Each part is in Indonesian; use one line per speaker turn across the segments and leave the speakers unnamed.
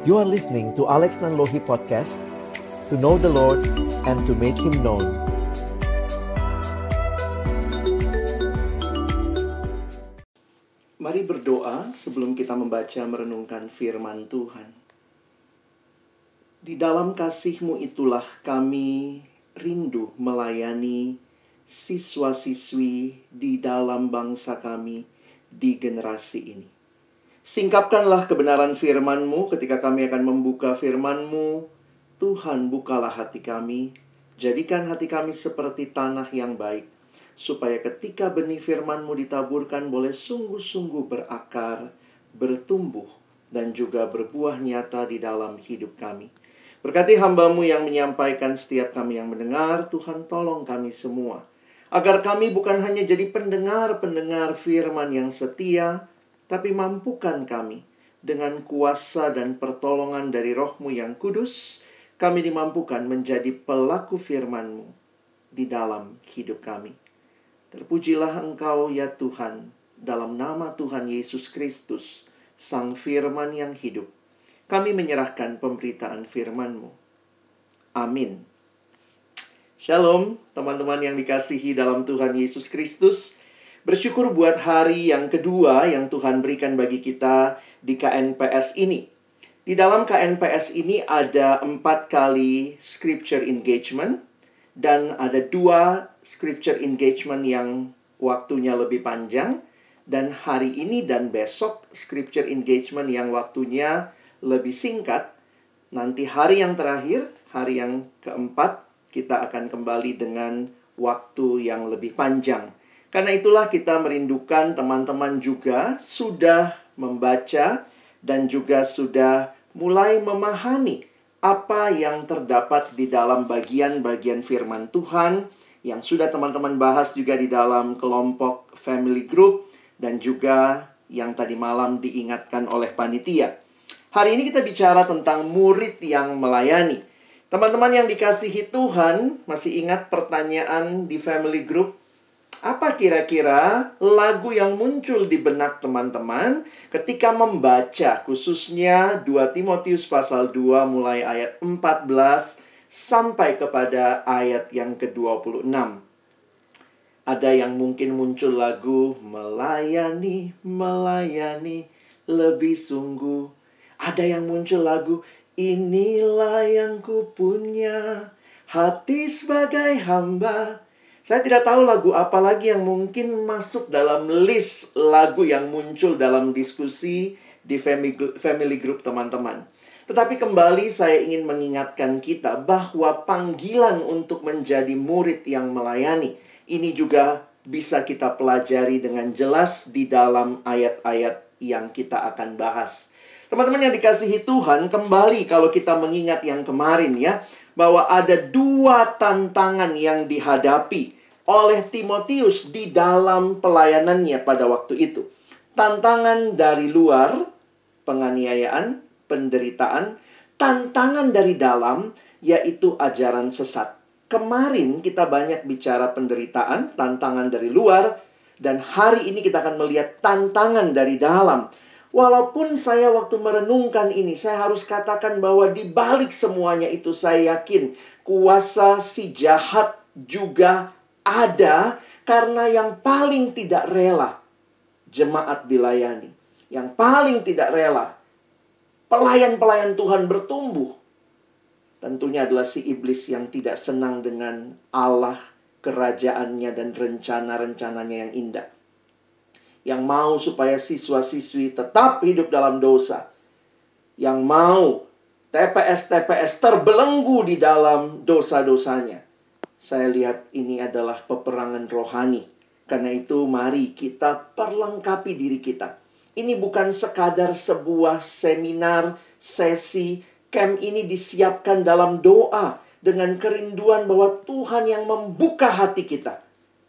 You are listening to Alex Nanlohi Podcast To know the Lord and to make Him known
Mari berdoa sebelum kita membaca merenungkan firman Tuhan. Di dalam kasih-Mu itulah kami rindu melayani siswa-siswi di dalam bangsa kami di generasi ini. Singkapkanlah kebenaran firman-Mu ketika kami akan membuka firman-Mu. Tuhan, bukalah hati kami. Jadikan hati kami seperti tanah yang baik supaya ketika benih firman-Mu ditaburkan boleh sungguh-sungguh berakar, bertumbuh, dan juga berbuah nyata di dalam hidup kami. Berkati hambamu yang menyampaikan setiap kami yang mendengar, Tuhan tolong kami semua. Agar kami bukan hanya jadi pendengar-pendengar firman yang setia, tapi mampukan kami dengan kuasa dan pertolongan dari rohmu yang kudus, kami dimampukan menjadi pelaku firman-Mu di dalam hidup kami. Terpujilah Engkau ya Tuhan, dalam nama Tuhan Yesus Kristus, Sang Firman yang hidup. Kami menyerahkan pemberitaan firman-Mu. Amin. Shalom, teman-teman yang dikasihi dalam Tuhan Yesus Kristus. Bersyukur buat hari yang kedua yang Tuhan berikan bagi kita di KNPS ini. Di dalam KNPS ini ada empat kali scripture engagement dan ada dua scripture engagement yang waktunya lebih panjang dan hari ini dan besok scripture engagement yang waktunya lebih singkat. Nanti hari yang terakhir, hari yang keempat, kita akan kembali dengan waktu yang lebih panjang. Karena itulah kita merindukan teman-teman juga sudah membaca dan juga sudah mulai memahami apa yang terdapat di dalam bagian-bagian firman Tuhan yang sudah teman-teman bahas juga di dalam kelompok family group dan juga yang tadi malam diingatkan oleh panitia. Hari ini kita bicara tentang murid yang melayani. Teman-teman yang dikasihi Tuhan, masih ingat pertanyaan di family group? Apa kira-kira lagu yang muncul di benak teman-teman ketika membaca khususnya 2 Timotius pasal 2 mulai ayat 14 sampai kepada ayat yang ke-26. Ada yang mungkin muncul lagu melayani, melayani lebih sungguh. Ada yang muncul lagu inilah yang ku punya hati sebagai hamba. Saya tidak tahu lagu apa lagi yang mungkin masuk dalam list lagu yang muncul dalam diskusi di family group teman-teman. Tetapi kembali saya ingin mengingatkan kita bahwa panggilan untuk menjadi murid yang melayani ini juga bisa kita pelajari dengan jelas di dalam ayat-ayat yang kita akan bahas. Teman-teman yang dikasihi Tuhan, kembali kalau kita mengingat yang kemarin ya, bahwa ada dua tantangan yang dihadapi oleh Timotius di dalam pelayanannya pada waktu itu. Tantangan dari luar, penganiayaan, penderitaan, tantangan dari dalam yaitu ajaran sesat. Kemarin kita banyak bicara penderitaan, tantangan dari luar, dan hari ini kita akan melihat tantangan dari dalam. Walaupun saya waktu merenungkan ini, saya harus katakan bahwa di balik semuanya itu saya yakin kuasa si jahat juga ada karena yang paling tidak rela jemaat dilayani. Yang paling tidak rela pelayan-pelayan Tuhan bertumbuh. Tentunya adalah si iblis yang tidak senang dengan Allah, kerajaannya, dan rencana-rencananya yang indah. Yang mau supaya siswa-siswi tetap hidup dalam dosa. Yang mau TPS-TPS terbelenggu di dalam dosa-dosanya. Saya lihat ini adalah peperangan rohani. Karena itu mari kita perlengkapi diri kita ini bukan sekadar sebuah seminar, sesi, camp ini disiapkan dalam doa dengan kerinduan bahwa Tuhan yang membuka hati kita.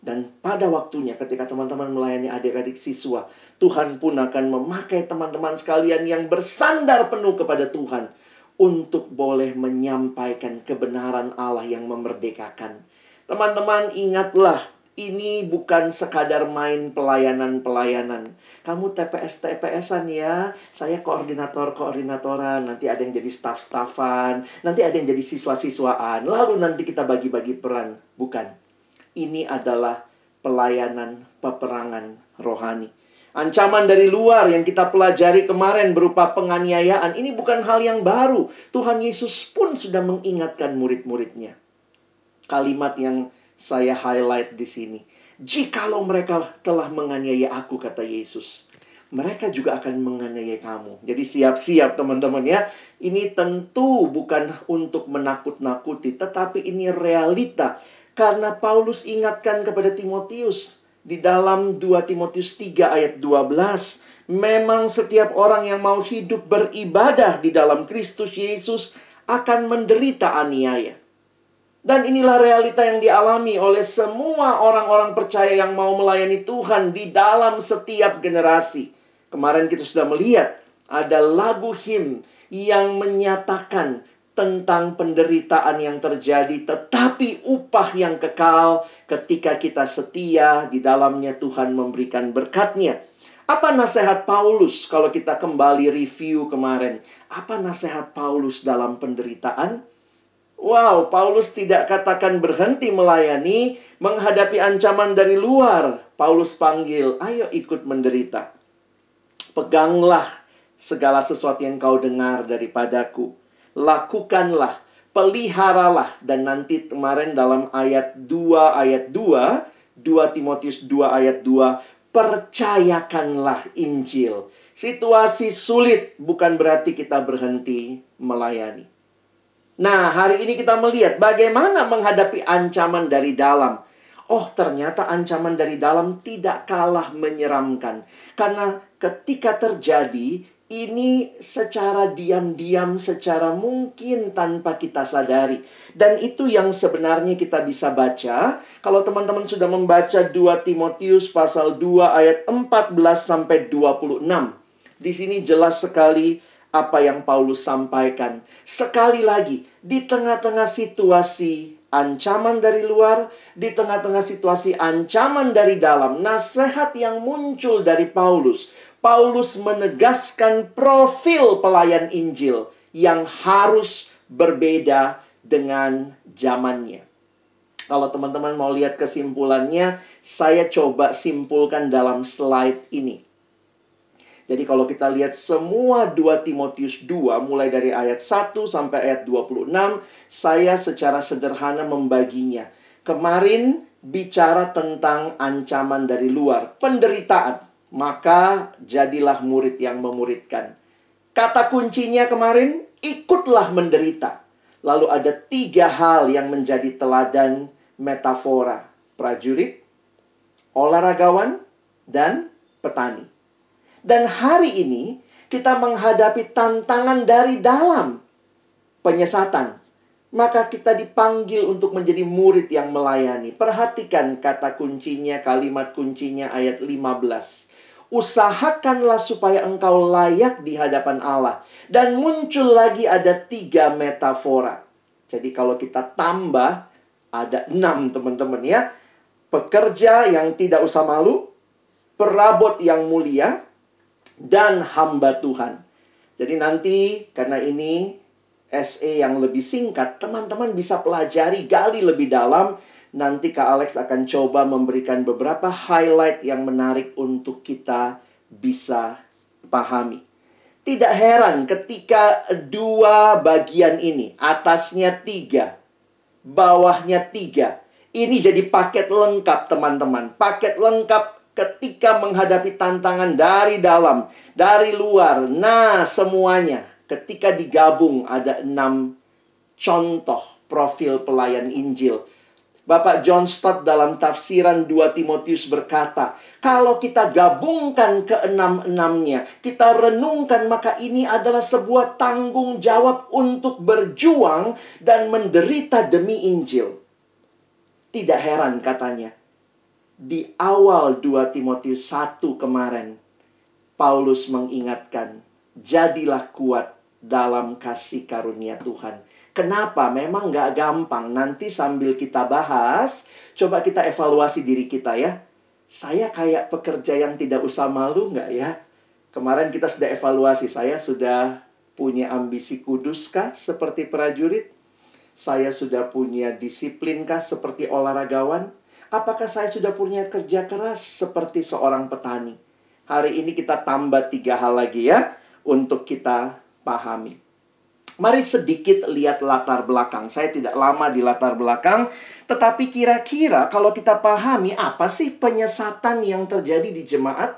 Dan pada waktunya ketika teman-teman melayani adik-adik siswa, Tuhan pun akan memakai teman-teman sekalian yang bersandar penuh kepada Tuhan untuk boleh menyampaikan kebenaran Allah yang memerdekakan. Teman-teman ingatlah ini bukan sekadar main pelayanan-pelayanan. Kamu TPS-TPSan ya, saya koordinator-koordinatoran, nanti ada yang jadi staff-staffan, nanti ada yang jadi siswa-siswaan, lalu nanti kita bagi-bagi peran. Bukan. Ini adalah pelayanan peperangan rohani. Ancaman dari luar yang kita pelajari kemarin berupa penganiayaan ini bukan hal yang baru. Tuhan Yesus pun sudah mengingatkan murid-muridnya. Kalimat yang saya highlight di sini. Jikalau mereka telah menganiaya aku, kata Yesus, mereka juga akan menganiaya kamu. Jadi siap-siap teman-teman ya. Ini tentu bukan untuk menakut-nakuti, tetapi ini realita. Karena Paulus ingatkan kepada Timotius, di dalam 2 Timotius 3 ayat 12. Memang setiap orang yang mau hidup beribadah di dalam Kristus Yesus akan menderita aniaya. Dan inilah realita yang dialami oleh semua orang-orang percaya yang mau melayani Tuhan di dalam setiap generasi. Kemarin kita sudah melihat ada lagu him yang menyatakan tentang penderitaan yang terjadi, tetapi upah yang kekal ketika kita setia di dalamnya Tuhan memberikan berkatnya. Apa nasihat Paulus kalau kita kembali review kemarin? Apa nasihat Paulus dalam penderitaan? Wow, Paulus tidak katakan berhenti melayani, menghadapi ancaman dari luar. Paulus panggil, ayo ikut menderita. Peganglah segala sesuatu yang kau dengar daripadaku lakukanlah, peliharalah dan nanti kemarin dalam ayat 2 ayat 2, 2 Timotius 2 ayat 2, percayakanlah Injil. Situasi sulit bukan berarti kita berhenti melayani. Nah, hari ini kita melihat bagaimana menghadapi ancaman dari dalam. Oh, ternyata ancaman dari dalam tidak kalah menyeramkan. Karena ketika terjadi, ini secara diam-diam, secara mungkin tanpa kita sadari. Dan itu yang sebenarnya kita bisa baca. Kalau teman-teman sudah membaca 2 Timotius pasal 2 ayat 14 sampai 26. Di sini jelas sekali apa yang Paulus sampaikan. Sekali lagi, di tengah-tengah situasi ancaman dari luar, di tengah-tengah situasi ancaman dari dalam, nasihat yang muncul dari Paulus Paulus menegaskan profil pelayan Injil yang harus berbeda dengan zamannya. Kalau teman-teman mau lihat kesimpulannya, saya coba simpulkan dalam slide ini. Jadi kalau kita lihat semua 2 Timotius 2 mulai dari ayat 1 sampai ayat 26, saya secara sederhana membaginya. Kemarin bicara tentang ancaman dari luar, penderitaan maka jadilah murid yang memuridkan. Kata kuncinya kemarin, ikutlah menderita. Lalu ada tiga hal yang menjadi teladan metafora. Prajurit, olahragawan, dan petani. Dan hari ini kita menghadapi tantangan dari dalam penyesatan. Maka kita dipanggil untuk menjadi murid yang melayani. Perhatikan kata kuncinya, kalimat kuncinya ayat 15 usahakanlah supaya engkau layak di hadapan Allah. Dan muncul lagi ada tiga metafora. Jadi kalau kita tambah, ada enam teman-teman ya. Pekerja yang tidak usah malu, perabot yang mulia, dan hamba Tuhan. Jadi nanti karena ini SE yang lebih singkat, teman-teman bisa pelajari, gali lebih dalam Nanti Kak Alex akan coba memberikan beberapa highlight yang menarik untuk kita bisa pahami. Tidak heran ketika dua bagian ini, atasnya tiga, bawahnya tiga. Ini jadi paket lengkap teman-teman. Paket lengkap ketika menghadapi tantangan dari dalam, dari luar. Nah semuanya ketika digabung ada enam contoh profil pelayan Injil Bapak John Stott dalam tafsiran 2 Timotius berkata, kalau kita gabungkan keenam-enamnya, kita renungkan maka ini adalah sebuah tanggung jawab untuk berjuang dan menderita demi Injil. Tidak heran katanya, di awal 2 Timotius 1 kemarin, Paulus mengingatkan, jadilah kuat dalam kasih karunia Tuhan. Kenapa? Memang nggak gampang. Nanti sambil kita bahas, Coba kita evaluasi diri kita ya. Saya kayak pekerja yang tidak usah malu nggak ya? Kemarin kita sudah evaluasi, saya sudah punya ambisi kuduskah seperti prajurit? Saya sudah punya disiplinkah seperti olahragawan? Apakah saya sudah punya kerja keras seperti seorang petani? Hari ini kita tambah tiga hal lagi ya untuk kita pahami. Mari sedikit lihat latar belakang. Saya tidak lama di latar belakang, tetapi kira-kira kalau kita pahami apa sih penyesatan yang terjadi di jemaat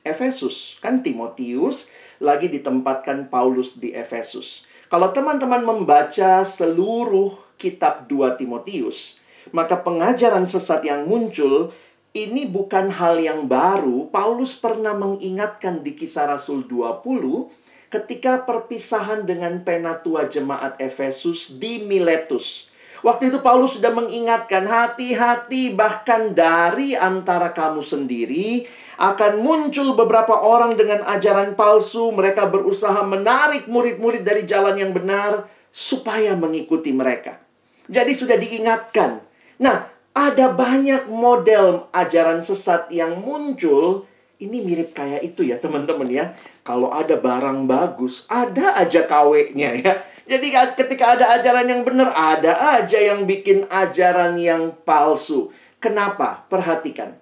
Efesus? Kan Timotius lagi ditempatkan Paulus di Efesus. Kalau teman-teman membaca seluruh kitab 2 Timotius, maka pengajaran sesat yang muncul ini bukan hal yang baru. Paulus pernah mengingatkan di kisah Rasul 20 ketika perpisahan dengan penatua jemaat Efesus di Miletus. Waktu itu Paulus sudah mengingatkan hati-hati bahkan dari antara kamu sendiri akan muncul beberapa orang dengan ajaran palsu. Mereka berusaha menarik murid-murid dari jalan yang benar supaya mengikuti mereka. Jadi sudah diingatkan. Nah, ada banyak model ajaran sesat yang muncul. Ini mirip kayak itu ya teman-teman ya. Kalau ada barang bagus, ada aja KW-nya ya. Jadi ketika ada ajaran yang benar, ada aja yang bikin ajaran yang palsu. Kenapa? Perhatikan.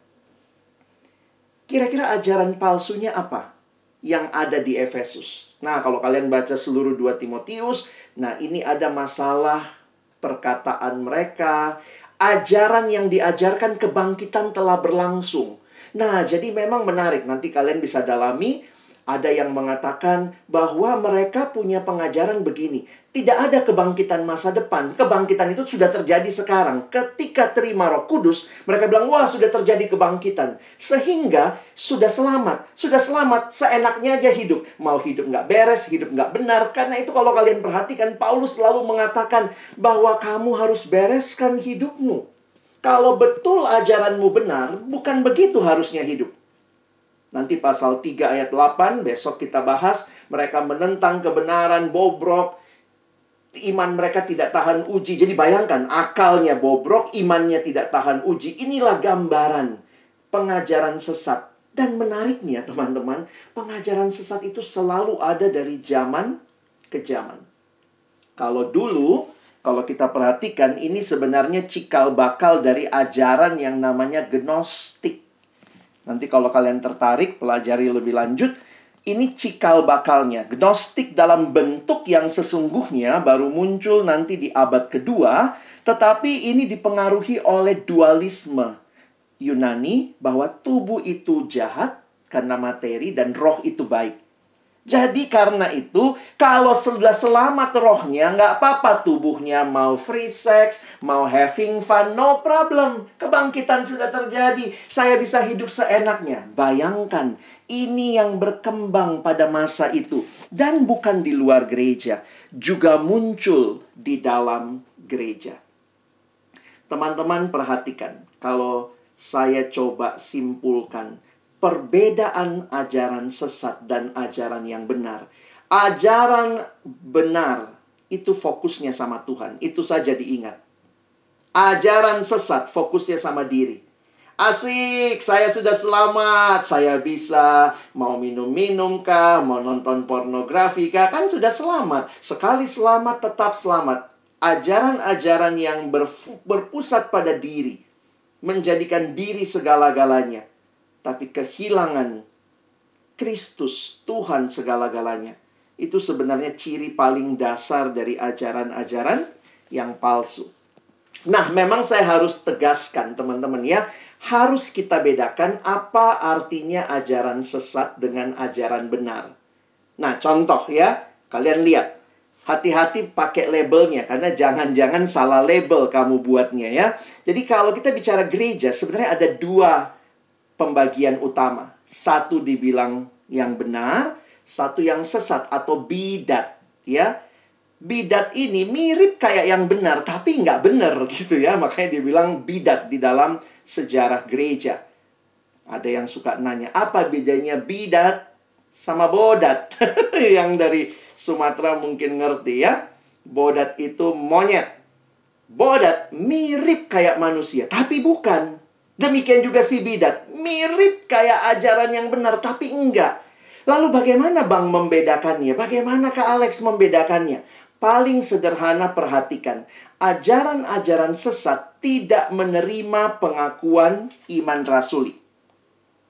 Kira-kira ajaran palsunya apa? Yang ada di Efesus. Nah, kalau kalian baca seluruh dua Timotius, nah ini ada masalah perkataan mereka, ajaran yang diajarkan kebangkitan telah berlangsung. Nah, jadi memang menarik. Nanti kalian bisa dalami ada yang mengatakan bahwa mereka punya pengajaran begini. Tidak ada kebangkitan masa depan. Kebangkitan itu sudah terjadi sekarang. Ketika terima roh kudus, mereka bilang, wah sudah terjadi kebangkitan. Sehingga sudah selamat. Sudah selamat, seenaknya aja hidup. Mau hidup nggak beres, hidup nggak benar. Karena itu kalau kalian perhatikan, Paulus selalu mengatakan bahwa kamu harus bereskan hidupmu. Kalau betul ajaranmu benar, bukan begitu harusnya hidup. Nanti pasal 3 ayat 8 besok kita bahas. Mereka menentang kebenaran bobrok. Iman mereka tidak tahan uji. Jadi bayangkan akalnya bobrok, imannya tidak tahan uji. Inilah gambaran pengajaran sesat. Dan menariknya teman-teman, pengajaran sesat itu selalu ada dari zaman ke zaman. Kalau dulu, kalau kita perhatikan, ini sebenarnya cikal bakal dari ajaran yang namanya gnostik Nanti kalau kalian tertarik pelajari lebih lanjut, ini cikal bakalnya. Gnostik dalam bentuk yang sesungguhnya baru muncul nanti di abad kedua, tetapi ini dipengaruhi oleh dualisme Yunani bahwa tubuh itu jahat karena materi dan roh itu baik. Jadi karena itu, kalau sudah selamat rohnya, nggak apa-apa tubuhnya mau free sex, mau having fun, no problem. Kebangkitan sudah terjadi. Saya bisa hidup seenaknya. Bayangkan, ini yang berkembang pada masa itu. Dan bukan di luar gereja, juga muncul di dalam gereja. Teman-teman perhatikan, kalau saya coba simpulkan, perbedaan ajaran sesat dan ajaran yang benar. Ajaran benar itu fokusnya sama Tuhan. Itu saja diingat. Ajaran sesat fokusnya sama diri. Asik, saya sudah selamat. Saya bisa mau minum-minum kah, mau nonton pornografi kah, kan sudah selamat. Sekali selamat tetap selamat. Ajaran-ajaran yang berpusat pada diri menjadikan diri segala-galanya tapi kehilangan Kristus, Tuhan segala-galanya. Itu sebenarnya ciri paling dasar dari ajaran-ajaran yang palsu. Nah, memang saya harus tegaskan teman-teman ya, harus kita bedakan apa artinya ajaran sesat dengan ajaran benar. Nah, contoh ya, kalian lihat. Hati-hati pakai labelnya karena jangan-jangan salah label kamu buatnya ya. Jadi kalau kita bicara gereja sebenarnya ada dua pembagian utama. Satu dibilang yang benar, satu yang sesat atau bidat, ya. Bidat ini mirip kayak yang benar, tapi nggak benar gitu ya. Makanya dia bilang bidat di dalam sejarah gereja. Ada yang suka nanya, apa bedanya bidat sama bodat? yang dari Sumatera mungkin ngerti ya. Bodat itu monyet. Bodat mirip kayak manusia, tapi bukan. Demikian juga si bidat, mirip kayak ajaran yang benar, tapi enggak. Lalu bagaimana Bang membedakannya? Bagaimana Kak Alex membedakannya? Paling sederhana perhatikan, ajaran-ajaran sesat tidak menerima pengakuan iman rasuli.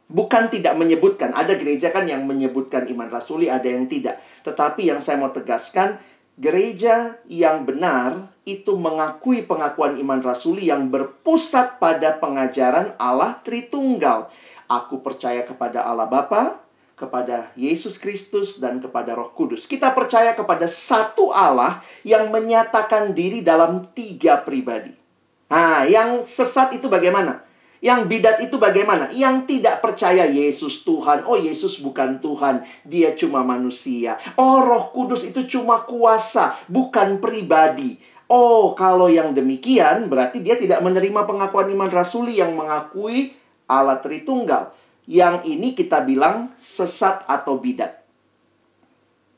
Bukan tidak menyebutkan, ada gereja kan yang menyebutkan iman rasuli, ada yang tidak. Tetapi yang saya mau tegaskan, gereja yang benar itu mengakui pengakuan iman rasuli yang berpusat pada pengajaran Allah Tritunggal. Aku percaya kepada Allah Bapa, kepada Yesus Kristus dan kepada Roh Kudus. Kita percaya kepada satu Allah yang menyatakan diri dalam tiga pribadi. Nah, yang sesat itu bagaimana? Yang bidat itu bagaimana? Yang tidak percaya Yesus Tuhan. Oh, Yesus bukan Tuhan. Dia cuma manusia. Oh, Roh Kudus itu cuma kuasa, bukan pribadi. Oh, kalau yang demikian berarti dia tidak menerima pengakuan iman rasuli yang mengakui Allah Tritunggal. Yang ini kita bilang sesat atau bidat.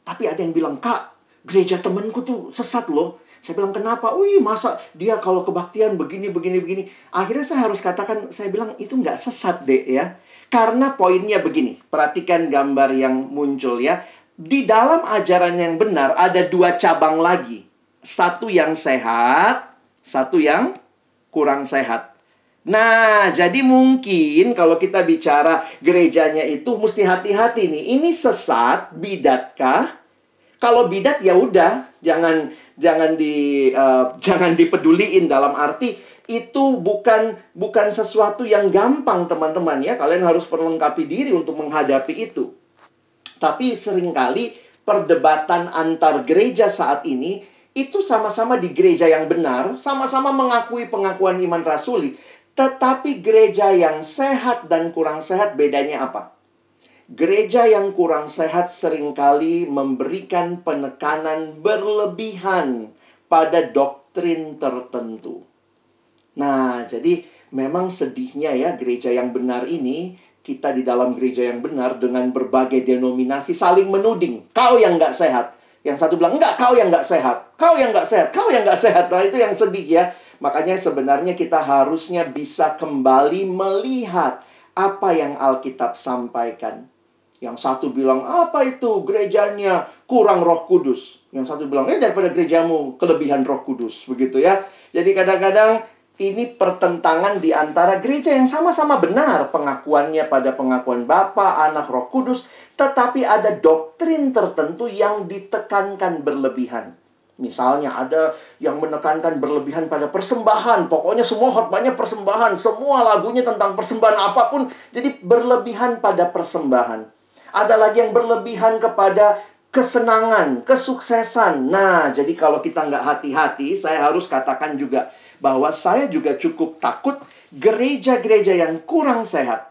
Tapi ada yang bilang, "Kak, gereja temanku tuh sesat loh." Saya bilang kenapa? Wih masa dia kalau kebaktian begini begini begini. Akhirnya saya harus katakan saya bilang itu nggak sesat deh ya. Karena poinnya begini. Perhatikan gambar yang muncul ya. Di dalam ajaran yang benar ada dua cabang lagi. Satu yang sehat, satu yang kurang sehat. Nah, jadi mungkin kalau kita bicara gerejanya itu mesti hati-hati nih. Ini sesat, bidatkah? Kalau bidat ya udah, jangan jangan di uh, jangan dipeduliin dalam arti itu bukan bukan sesuatu yang gampang teman-teman ya. Kalian harus perlengkapi diri untuk menghadapi itu. Tapi sering kali perdebatan antar gereja saat ini itu sama-sama di gereja yang benar sama-sama mengakui pengakuan iman rasuli tetapi gereja yang sehat dan kurang sehat bedanya apa Gereja yang kurang sehat sering kali memberikan penekanan berlebihan pada doktrin tertentu. Nah, jadi memang sedihnya ya gereja yang benar ini kita di dalam gereja yang benar dengan berbagai denominasi saling menuding. Kau yang nggak sehat. Yang satu bilang, enggak, kau yang nggak sehat. Kau yang nggak sehat. Kau yang nggak sehat. Nah, itu yang sedih ya. Makanya sebenarnya kita harusnya bisa kembali melihat apa yang Alkitab sampaikan. Yang satu bilang, apa itu gerejanya kurang roh kudus. Yang satu bilang, eh daripada gerejamu kelebihan roh kudus. Begitu ya. Jadi kadang-kadang ini pertentangan di antara gereja yang sama-sama benar pengakuannya pada pengakuan Bapa, Anak, Roh Kudus, tetapi ada doktrin tertentu yang ditekankan berlebihan. Misalnya ada yang menekankan berlebihan pada persembahan. Pokoknya semua khotbahnya persembahan. Semua lagunya tentang persembahan apa pun. Jadi berlebihan pada persembahan. Ada lagi yang berlebihan kepada kesenangan, kesuksesan. Nah, jadi kalau kita nggak hati-hati, saya harus katakan juga bahwa saya juga cukup takut gereja-gereja yang kurang sehat.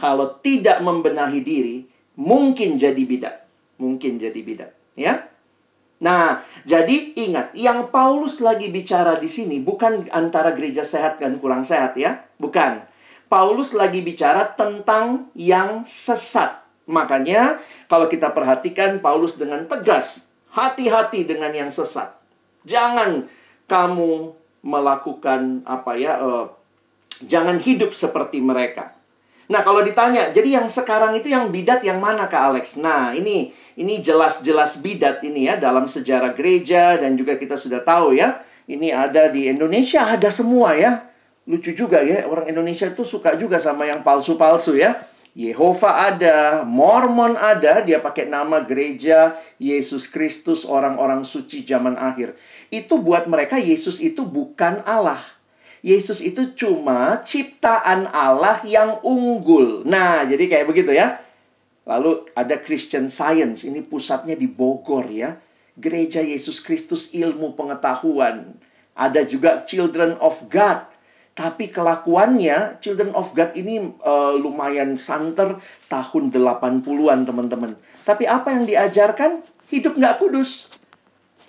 Kalau tidak membenahi diri, mungkin jadi bidat. Mungkin jadi bidat. Ya, Nah, jadi ingat, yang Paulus lagi bicara di sini bukan antara gereja sehat dan kurang sehat ya. Bukan. Paulus lagi bicara tentang yang sesat. Makanya kalau kita perhatikan Paulus dengan tegas, hati-hati dengan yang sesat. Jangan kamu melakukan apa ya? Uh, jangan hidup seperti mereka. Nah, kalau ditanya, jadi yang sekarang itu yang bidat yang mana Kak Alex? Nah, ini ini jelas-jelas bidat ini ya dalam sejarah gereja dan juga kita sudah tahu ya. Ini ada di Indonesia ada semua ya. Lucu juga ya, orang Indonesia itu suka juga sama yang palsu-palsu ya. Yehova ada, Mormon ada, dia pakai nama gereja Yesus Kristus orang-orang suci zaman akhir. Itu buat mereka Yesus itu bukan Allah. Yesus itu cuma ciptaan Allah yang unggul. Nah, jadi kayak begitu ya. Lalu ada Christian Science, ini pusatnya di Bogor ya. Gereja Yesus Kristus ilmu pengetahuan. Ada juga Children of God tapi kelakuannya Children of God ini uh, lumayan santer tahun 80-an teman-teman. Tapi apa yang diajarkan? Hidup nggak kudus.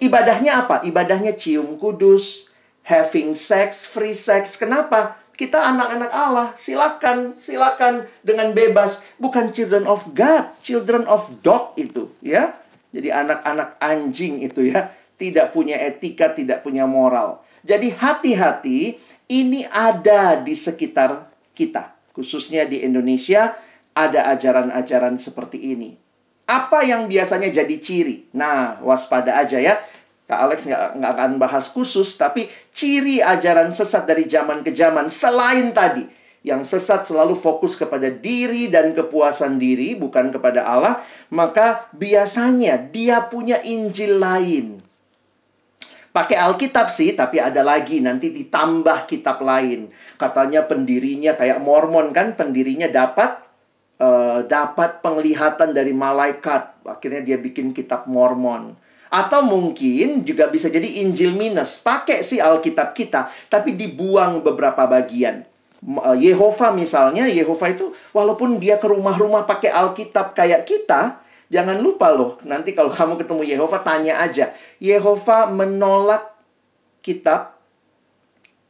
Ibadahnya apa? Ibadahnya cium kudus, having sex, free sex. Kenapa? Kita anak-anak Allah, silakan, silakan dengan bebas. Bukan children of God, children of dog itu, ya. Jadi anak-anak anjing itu ya, tidak punya etika, tidak punya moral. Jadi hati-hati, ini ada di sekitar kita. Khususnya di Indonesia, ada ajaran-ajaran seperti ini. Apa yang biasanya jadi ciri? Nah, waspada aja ya. Kak Alex nggak, akan bahas khusus, tapi ciri ajaran sesat dari zaman ke zaman selain tadi. Yang sesat selalu fokus kepada diri dan kepuasan diri, bukan kepada Allah. Maka biasanya dia punya Injil lain pakai Alkitab sih, tapi ada lagi nanti ditambah kitab lain. Katanya pendirinya kayak Mormon kan, pendirinya dapat uh, dapat penglihatan dari malaikat. Akhirnya dia bikin kitab Mormon. Atau mungkin juga bisa jadi Injil minus. Pakai sih Alkitab kita, tapi dibuang beberapa bagian. Eh, Yehova misalnya, Yehova itu walaupun dia ke rumah-rumah pakai Alkitab kayak kita, Jangan lupa loh, nanti kalau kamu ketemu Yehova tanya aja. Yehova menolak kitab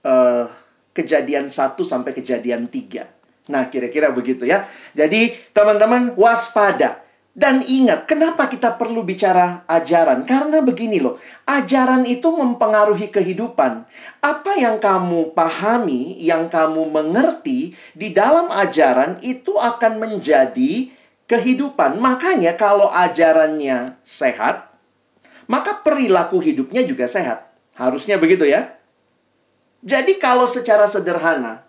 uh, kejadian 1 sampai kejadian 3. Nah, kira-kira begitu ya. Jadi, teman-teman waspada. Dan ingat, kenapa kita perlu bicara ajaran? Karena begini loh, ajaran itu mempengaruhi kehidupan. Apa yang kamu pahami, yang kamu mengerti di dalam ajaran itu akan menjadi kehidupan. Makanya kalau ajarannya sehat, maka perilaku hidupnya juga sehat. Harusnya begitu ya. Jadi kalau secara sederhana,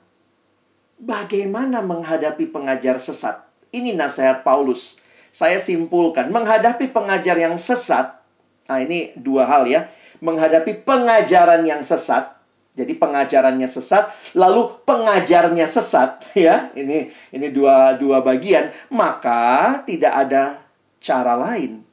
bagaimana menghadapi pengajar sesat? Ini nasihat Paulus. Saya simpulkan, menghadapi pengajar yang sesat, nah ini dua hal ya. Menghadapi pengajaran yang sesat, jadi pengajarannya sesat, lalu pengajarnya sesat, ya. Ini ini dua dua bagian, maka tidak ada cara lain.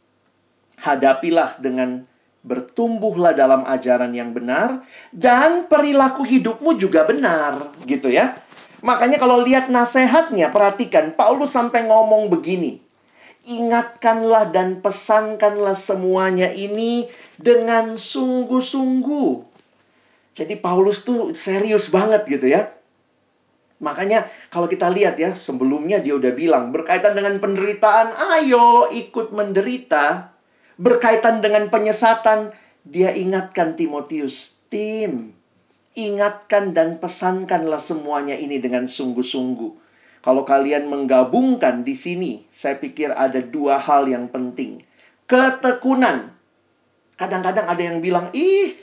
Hadapilah dengan bertumbuhlah dalam ajaran yang benar dan perilaku hidupmu juga benar, gitu ya. Makanya kalau lihat nasihatnya, perhatikan Paulus sampai ngomong begini. Ingatkanlah dan pesankanlah semuanya ini dengan sungguh-sungguh jadi Paulus tuh serius banget gitu ya. Makanya kalau kita lihat ya, sebelumnya dia udah bilang berkaitan dengan penderitaan, ayo ikut menderita. Berkaitan dengan penyesatan, dia ingatkan Timotius, tim, ingatkan dan pesankanlah semuanya ini dengan sungguh-sungguh. Kalau kalian menggabungkan di sini, saya pikir ada dua hal yang penting. Ketekunan. Kadang-kadang ada yang bilang, ih,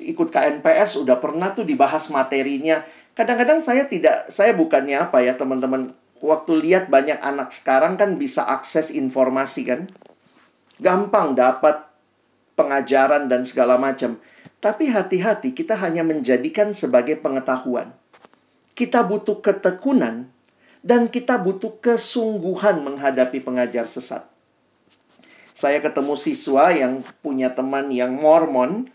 ikut KNPS udah pernah tuh dibahas materinya. Kadang-kadang saya tidak, saya bukannya apa ya teman-teman. Waktu lihat banyak anak sekarang kan bisa akses informasi kan. Gampang dapat pengajaran dan segala macam. Tapi hati-hati, kita hanya menjadikan sebagai pengetahuan. Kita butuh ketekunan dan kita butuh kesungguhan menghadapi pengajar sesat. Saya ketemu siswa yang punya teman yang Mormon,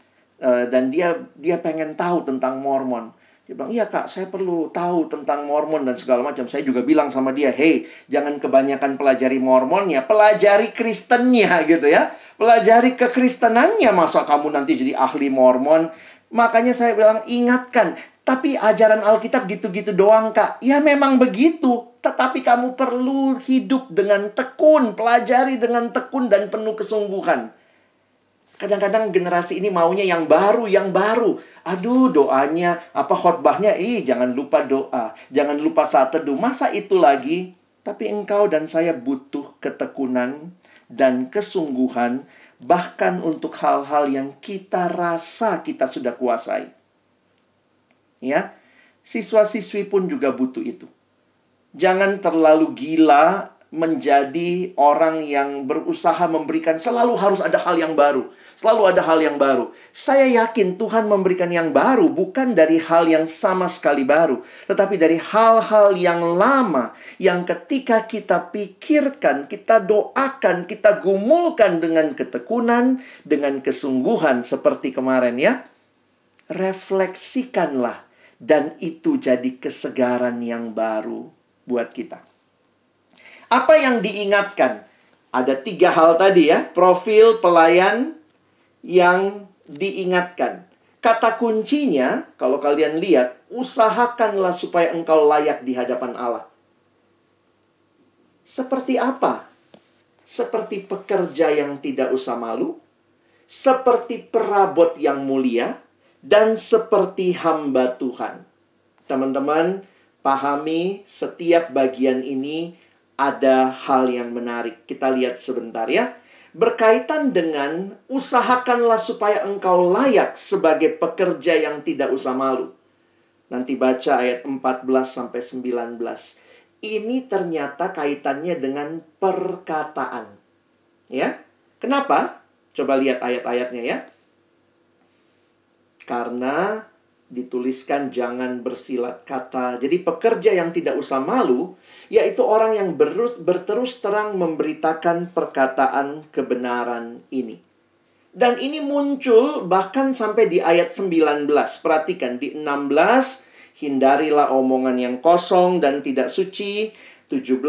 Eh, dan dia dia pengen tahu tentang Mormon. Dia bilang, iya kak, saya perlu tahu tentang Mormon dan segala macam. Saya juga bilang sama dia, hey, jangan kebanyakan pelajari Mormonnya, pelajari Kristennya gitu ya. Pelajari kekristenannya, masa kamu nanti jadi ahli Mormon. Makanya saya bilang, ingatkan, tapi ajaran Alkitab gitu-gitu doang kak. Ya memang begitu, tetapi kamu perlu hidup dengan tekun, pelajari dengan tekun dan penuh kesungguhan. Kadang-kadang generasi ini maunya yang baru, yang baru. Aduh, doanya, apa khotbahnya, ih jangan lupa doa, jangan lupa saat teduh. Masa itu lagi? Tapi engkau dan saya butuh ketekunan dan kesungguhan bahkan untuk hal-hal yang kita rasa kita sudah kuasai. Ya. Siswa-siswi pun juga butuh itu. Jangan terlalu gila menjadi orang yang berusaha memberikan selalu harus ada hal yang baru. Selalu ada hal yang baru. Saya yakin Tuhan memberikan yang baru bukan dari hal yang sama sekali baru, tetapi dari hal-hal yang lama yang ketika kita pikirkan, kita doakan, kita gumulkan dengan ketekunan, dengan kesungguhan seperti kemarin ya. Refleksikanlah dan itu jadi kesegaran yang baru buat kita. Apa yang diingatkan? Ada tiga hal tadi ya, profil pelayan, yang diingatkan. Kata kuncinya, kalau kalian lihat, usahakanlah supaya engkau layak di hadapan Allah. Seperti apa? Seperti pekerja yang tidak usah malu, seperti perabot yang mulia, dan seperti hamba Tuhan. Teman-teman, pahami setiap bagian ini ada hal yang menarik. Kita lihat sebentar ya. Berkaitan dengan usahakanlah supaya engkau layak sebagai pekerja yang tidak usah malu. Nanti baca ayat 14 sampai 19. Ini ternyata kaitannya dengan perkataan. Ya. Kenapa? Coba lihat ayat-ayatnya ya. Karena dituliskan jangan bersilat kata. Jadi pekerja yang tidak usah malu, yaitu orang yang berus, berterus terang memberitakan perkataan kebenaran ini. Dan ini muncul bahkan sampai di ayat 19. Perhatikan di 16, hindarilah omongan yang kosong dan tidak suci. 17,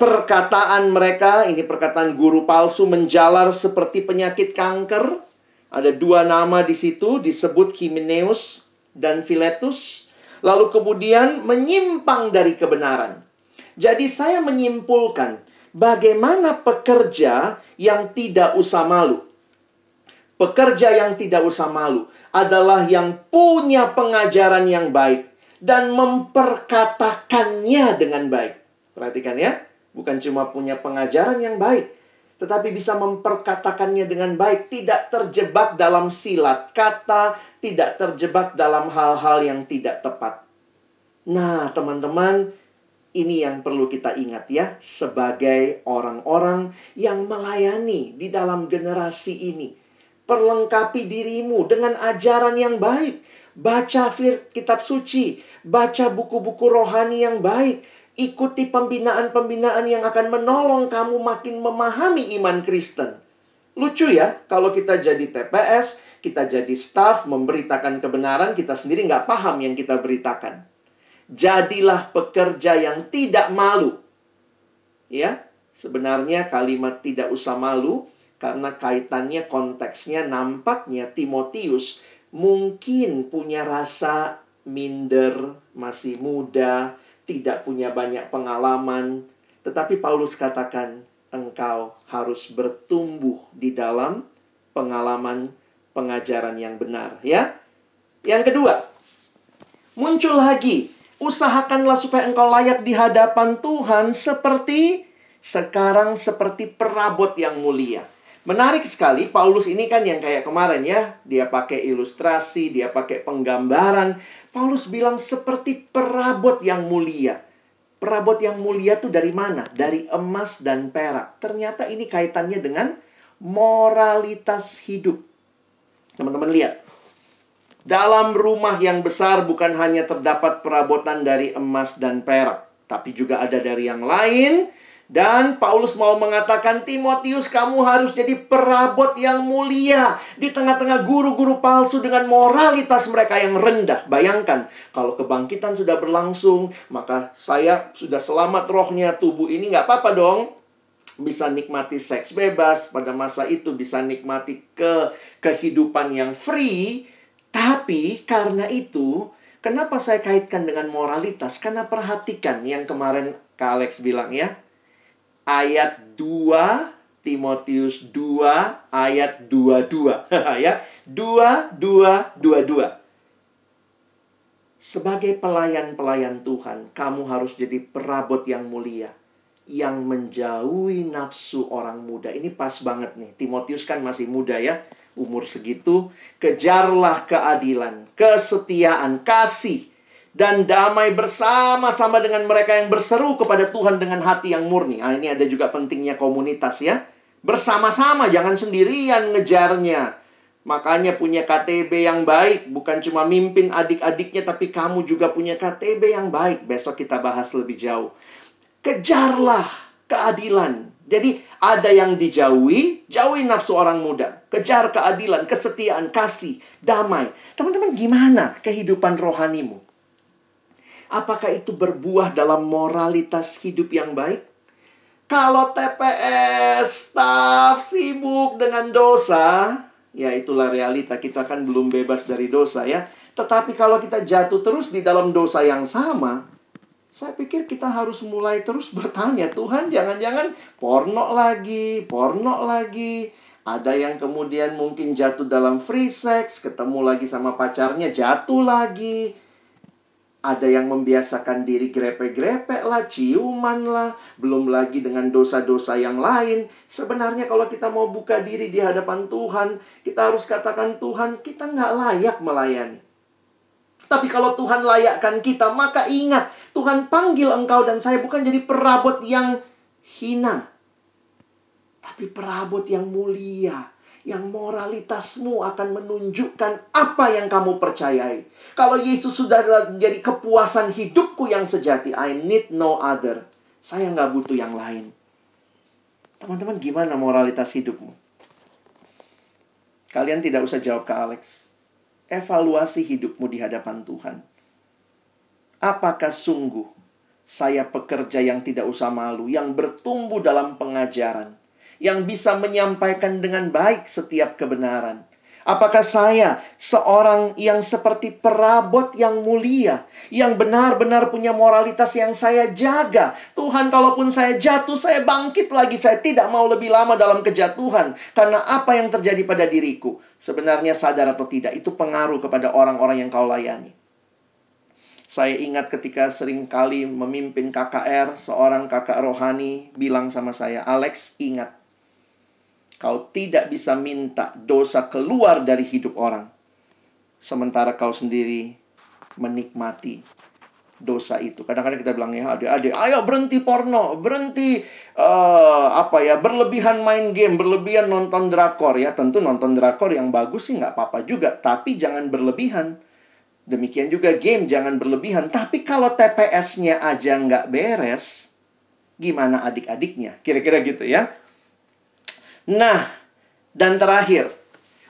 perkataan mereka, ini perkataan guru palsu menjalar seperti penyakit kanker. Ada dua nama di situ disebut Himeneus dan Filetus. Lalu kemudian menyimpang dari kebenaran. Jadi saya menyimpulkan bagaimana pekerja yang tidak usah malu. Pekerja yang tidak usah malu adalah yang punya pengajaran yang baik dan memperkatakannya dengan baik. Perhatikan ya, bukan cuma punya pengajaran yang baik, tetapi bisa memperkatakannya dengan baik, tidak terjebak dalam silat kata, tidak terjebak dalam hal-hal yang tidak tepat. Nah, teman-teman, ini yang perlu kita ingat ya, sebagai orang-orang yang melayani di dalam generasi ini. Perlengkapi dirimu dengan ajaran yang baik. Baca fir kitab suci, baca buku-buku rohani yang baik, Ikuti pembinaan-pembinaan yang akan menolong kamu makin memahami iman Kristen. Lucu ya, kalau kita jadi TPS, kita jadi staff, memberitakan kebenaran, kita sendiri nggak paham yang kita beritakan. Jadilah pekerja yang tidak malu. Ya, sebenarnya kalimat tidak usah malu, karena kaitannya konteksnya nampaknya Timotius mungkin punya rasa minder, masih muda, tidak punya banyak pengalaman, tetapi Paulus katakan, engkau harus bertumbuh di dalam pengalaman pengajaran yang benar, ya. Yang kedua, muncul lagi, usahakanlah supaya engkau layak di hadapan Tuhan seperti sekarang seperti perabot yang mulia. Menarik sekali, Paulus ini kan yang kayak kemarin ya, dia pakai ilustrasi, dia pakai penggambaran, Paulus bilang seperti perabot yang mulia. Perabot yang mulia itu dari mana? Dari emas dan perak. Ternyata ini kaitannya dengan moralitas hidup. Teman-teman lihat. Dalam rumah yang besar bukan hanya terdapat perabotan dari emas dan perak, tapi juga ada dari yang lain dan Paulus mau mengatakan, Timotius kamu harus jadi perabot yang mulia. Di tengah-tengah guru-guru palsu dengan moralitas mereka yang rendah. Bayangkan, kalau kebangkitan sudah berlangsung, maka saya sudah selamat rohnya, tubuh ini nggak apa-apa dong. Bisa nikmati seks bebas, pada masa itu bisa nikmati ke kehidupan yang free. Tapi karena itu, kenapa saya kaitkan dengan moralitas? Karena perhatikan yang kemarin Kak Alex bilang ya, ayat 2 Timotius 2 ayat 22 ya. 2 2 22. Sebagai pelayan-pelayan Tuhan, kamu harus jadi perabot yang mulia yang menjauhi nafsu orang muda. Ini pas banget nih. Timotius kan masih muda ya, umur segitu. Kejarlah keadilan, kesetiaan, kasih, dan damai bersama-sama dengan mereka yang berseru kepada Tuhan dengan hati yang murni. Ah, ini ada juga pentingnya komunitas ya. Bersama-sama, jangan sendirian ngejarnya. Makanya punya KTB yang baik, bukan cuma mimpin adik-adiknya, tapi kamu juga punya KTB yang baik. Besok kita bahas lebih jauh. Kejarlah keadilan. Jadi ada yang dijauhi, jauhi nafsu orang muda. Kejar keadilan, kesetiaan, kasih, damai. Teman-teman gimana kehidupan rohanimu? Apakah itu berbuah dalam moralitas hidup yang baik? Kalau TPS, staff sibuk dengan dosa, ya itulah realita. Kita kan belum bebas dari dosa ya. Tetapi kalau kita jatuh terus di dalam dosa yang sama, saya pikir kita harus mulai terus bertanya, Tuhan jangan-jangan porno lagi, porno lagi. Ada yang kemudian mungkin jatuh dalam free sex, ketemu lagi sama pacarnya, jatuh lagi. Ada yang membiasakan diri grepe-grepe lah, ciuman lah, belum lagi dengan dosa-dosa yang lain. Sebenarnya kalau kita mau buka diri di hadapan Tuhan, kita harus katakan Tuhan, kita nggak layak melayani. Tapi kalau Tuhan layakkan kita, maka ingat, Tuhan panggil engkau dan saya bukan jadi perabot yang hina. Tapi perabot yang mulia, yang moralitasmu akan menunjukkan apa yang kamu percayai. Kalau Yesus sudah menjadi kepuasan hidupku yang sejati, I need no other. Saya nggak butuh yang lain. Teman-teman, gimana moralitas hidupmu? Kalian tidak usah jawab ke Alex. Evaluasi hidupmu di hadapan Tuhan. Apakah sungguh saya pekerja yang tidak usah malu, yang bertumbuh dalam pengajaran, yang bisa menyampaikan dengan baik setiap kebenaran? Apakah saya seorang yang seperti perabot yang mulia, yang benar-benar punya moralitas yang saya jaga? Tuhan, kalaupun saya jatuh, saya bangkit lagi. Saya tidak mau lebih lama dalam kejatuhan, karena apa yang terjadi pada diriku sebenarnya sadar atau tidak, itu pengaruh kepada orang-orang yang kau layani. Saya ingat ketika sering kali memimpin KKR, seorang kakak rohani bilang sama saya, Alex, ingat, Kau tidak bisa minta dosa keluar dari hidup orang. Sementara kau sendiri menikmati dosa itu. Kadang-kadang kita bilang ya adik-adik, ayo berhenti porno, berhenti uh, apa ya berlebihan main game, berlebihan nonton drakor ya. Tentu nonton drakor yang bagus sih nggak apa-apa juga, tapi jangan berlebihan. Demikian juga game jangan berlebihan. Tapi kalau TPS-nya aja nggak beres, gimana adik-adiknya? Kira-kira gitu ya. Nah, dan terakhir,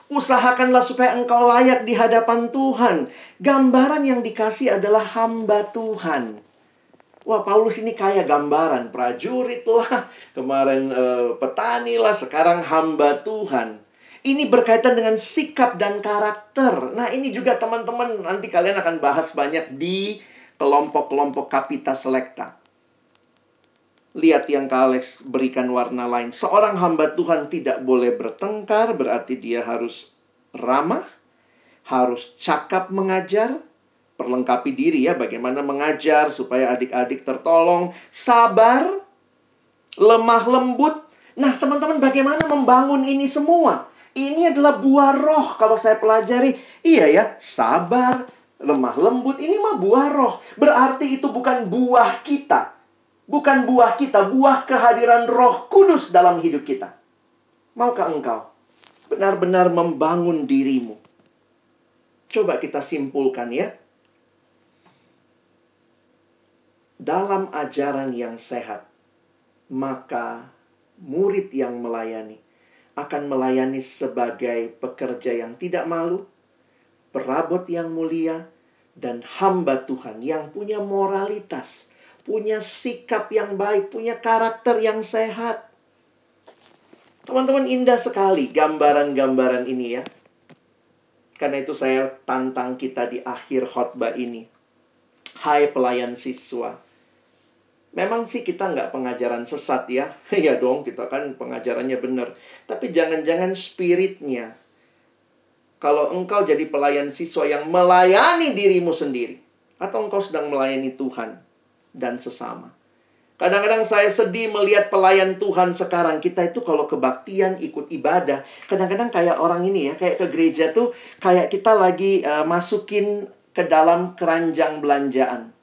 usahakanlah supaya engkau layak di hadapan Tuhan. Gambaran yang dikasih adalah hamba Tuhan. Wah, Paulus ini kaya gambaran. Prajurit lah, kemarin uh, petani lah, sekarang hamba Tuhan. Ini berkaitan dengan sikap dan karakter. Nah, ini juga teman-teman nanti kalian akan bahas banyak di kelompok-kelompok kapita selekta. Lihat yang Kak Alex berikan warna lain. Seorang hamba Tuhan tidak boleh bertengkar, berarti dia harus ramah, harus cakap mengajar, perlengkapi diri ya bagaimana mengajar supaya adik-adik tertolong, sabar, lemah lembut. Nah, teman-teman bagaimana membangun ini semua? Ini adalah buah roh kalau saya pelajari. Iya ya, sabar, lemah lembut ini mah buah roh. Berarti itu bukan buah kita. Bukan buah kita, buah kehadiran roh kudus dalam hidup kita. Maukah engkau benar-benar membangun dirimu? Coba kita simpulkan ya. Dalam ajaran yang sehat, maka murid yang melayani akan melayani sebagai pekerja yang tidak malu, perabot yang mulia, dan hamba Tuhan yang punya moralitas punya sikap yang baik, punya karakter yang sehat. Teman-teman indah sekali gambaran-gambaran ini ya. Karena itu saya tantang kita di akhir khotbah ini. Hai pelayan siswa. Memang sih kita nggak pengajaran sesat ya. ya dong, kita kan pengajarannya benar. Tapi jangan-jangan spiritnya. Kalau engkau jadi pelayan siswa yang melayani dirimu sendiri. Atau engkau sedang melayani Tuhan dan sesama. Kadang-kadang saya sedih melihat pelayan Tuhan sekarang. Kita itu kalau kebaktian, ikut ibadah. Kadang-kadang kayak orang ini ya, kayak ke gereja tuh, kayak kita lagi uh, masukin ke dalam keranjang belanjaan.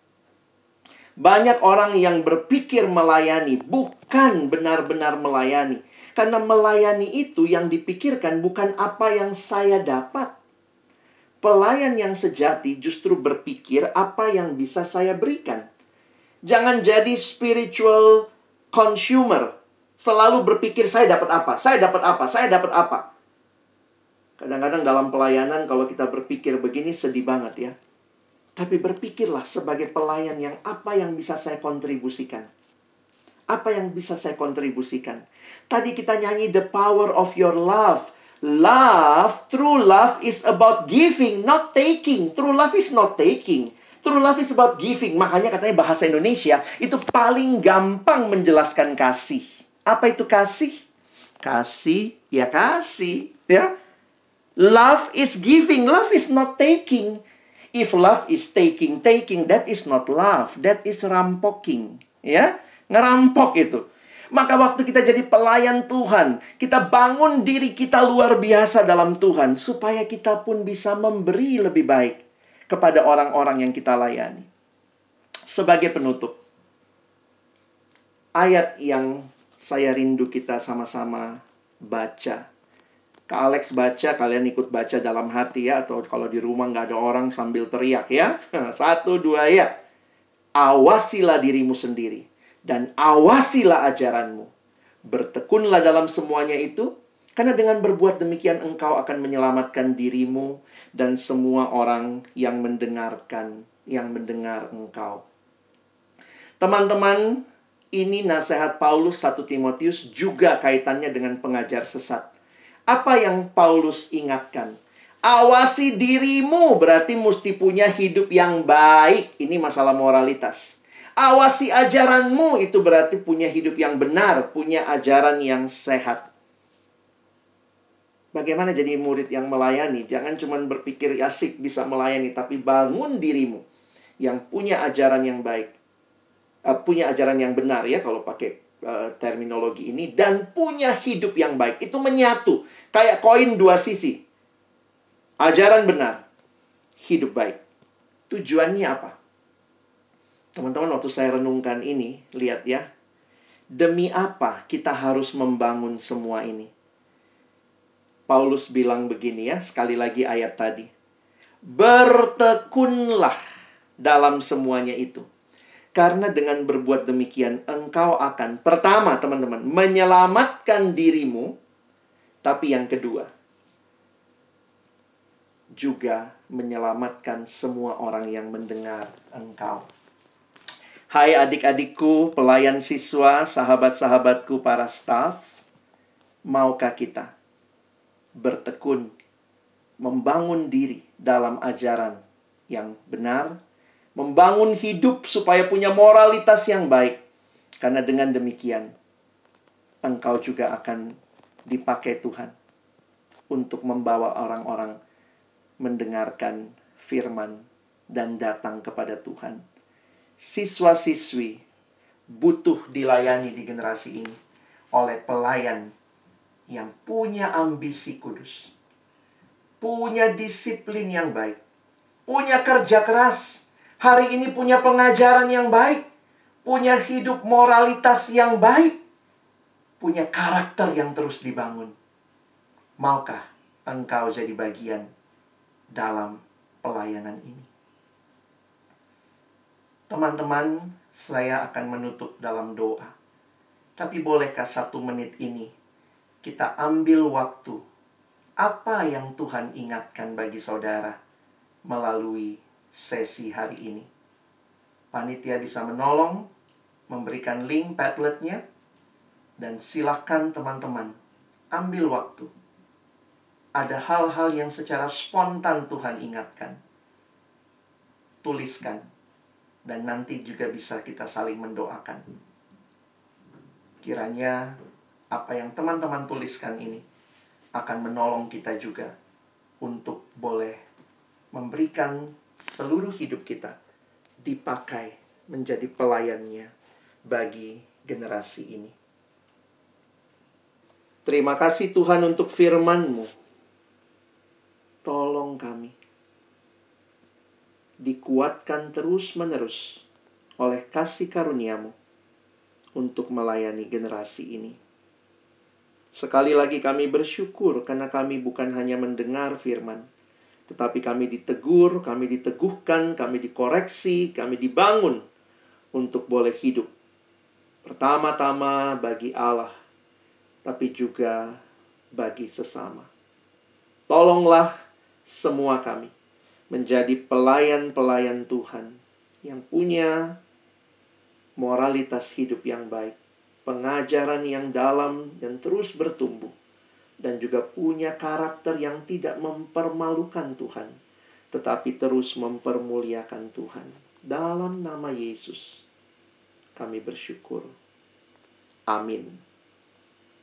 Banyak orang yang berpikir melayani, bukan benar-benar melayani. Karena melayani itu yang dipikirkan bukan apa yang saya dapat. Pelayan yang sejati justru berpikir apa yang bisa saya berikan. Jangan jadi spiritual consumer. Selalu berpikir saya dapat apa, saya dapat apa, saya dapat apa. Kadang-kadang dalam pelayanan kalau kita berpikir begini sedih banget ya. Tapi berpikirlah sebagai pelayan yang apa yang bisa saya kontribusikan. Apa yang bisa saya kontribusikan. Tadi kita nyanyi the power of your love. Love, true love is about giving, not taking. True love is not taking. True love is about giving. Makanya katanya bahasa Indonesia itu paling gampang menjelaskan kasih. Apa itu kasih? kasih, ya kasih, ya. Love is giving, love is not taking. If love is taking, taking, that is not love, that is rampoking, ya. Ngerampok itu. Maka waktu kita jadi pelayan Tuhan, kita bangun diri kita luar biasa dalam Tuhan supaya kita pun bisa memberi lebih baik kepada orang-orang yang kita layani. Sebagai penutup, ayat yang saya rindu kita sama-sama baca. Kak Alex baca, kalian ikut baca dalam hati ya. Atau kalau di rumah nggak ada orang sambil teriak ya. Satu, dua ya. Awasilah dirimu sendiri dan awasilah ajaranmu. Bertekunlah dalam semuanya itu, karena dengan berbuat demikian engkau akan menyelamatkan dirimu dan semua orang yang mendengarkan, yang mendengar engkau. Teman-teman, ini nasihat Paulus 1 Timotius juga kaitannya dengan pengajar sesat. Apa yang Paulus ingatkan? Awasi dirimu berarti mesti punya hidup yang baik. Ini masalah moralitas. Awasi ajaranmu itu berarti punya hidup yang benar, punya ajaran yang sehat. Bagaimana jadi murid yang melayani? Jangan cuma berpikir asik bisa melayani, tapi bangun dirimu yang punya ajaran yang baik. Uh, punya ajaran yang benar ya kalau pakai uh, terminologi ini dan punya hidup yang baik. Itu menyatu kayak koin dua sisi. Ajaran benar, hidup baik. Tujuannya apa? Teman-teman, waktu saya renungkan ini, lihat ya. Demi apa kita harus membangun semua ini? Paulus bilang begini ya, sekali lagi ayat tadi. Bertekunlah dalam semuanya itu. Karena dengan berbuat demikian, engkau akan pertama, teman-teman, menyelamatkan dirimu, tapi yang kedua, juga menyelamatkan semua orang yang mendengar engkau. Hai adik-adikku, pelayan siswa, sahabat-sahabatku, para staf, maukah kita bertekun, membangun diri dalam ajaran yang benar, membangun hidup supaya punya moralitas yang baik, karena dengan demikian engkau juga akan dipakai Tuhan untuk membawa orang-orang mendengarkan firman dan datang kepada Tuhan. Siswa-siswi butuh dilayani di generasi ini oleh pelayan yang punya ambisi kudus, punya disiplin yang baik, punya kerja keras, hari ini punya pengajaran yang baik, punya hidup moralitas yang baik, punya karakter yang terus dibangun. Maukah engkau jadi bagian dalam pelayanan ini? Teman-teman, saya akan menutup dalam doa. Tapi bolehkah satu menit ini kita ambil waktu apa yang Tuhan ingatkan bagi saudara melalui sesi hari ini? Panitia bisa menolong, memberikan link Padletnya, dan silakan teman-teman ambil waktu. Ada hal-hal yang secara spontan Tuhan ingatkan. Tuliskan dan nanti juga bisa kita saling mendoakan. Kiranya apa yang teman-teman tuliskan ini akan menolong kita juga untuk boleh memberikan seluruh hidup kita dipakai menjadi pelayannya bagi generasi ini. Terima kasih Tuhan untuk firman-Mu. Tolong kami dikuatkan terus-menerus oleh kasih karuniamu untuk melayani generasi ini. Sekali lagi kami bersyukur karena kami bukan hanya mendengar firman, tetapi kami ditegur, kami diteguhkan, kami dikoreksi, kami dibangun untuk boleh hidup. Pertama-tama bagi Allah, tapi juga bagi sesama. Tolonglah semua kami menjadi pelayan-pelayan Tuhan yang punya moralitas hidup yang baik, pengajaran yang dalam dan terus bertumbuh, dan juga punya karakter yang tidak mempermalukan Tuhan, tetapi terus mempermuliakan Tuhan. Dalam nama Yesus, kami bersyukur. Amin.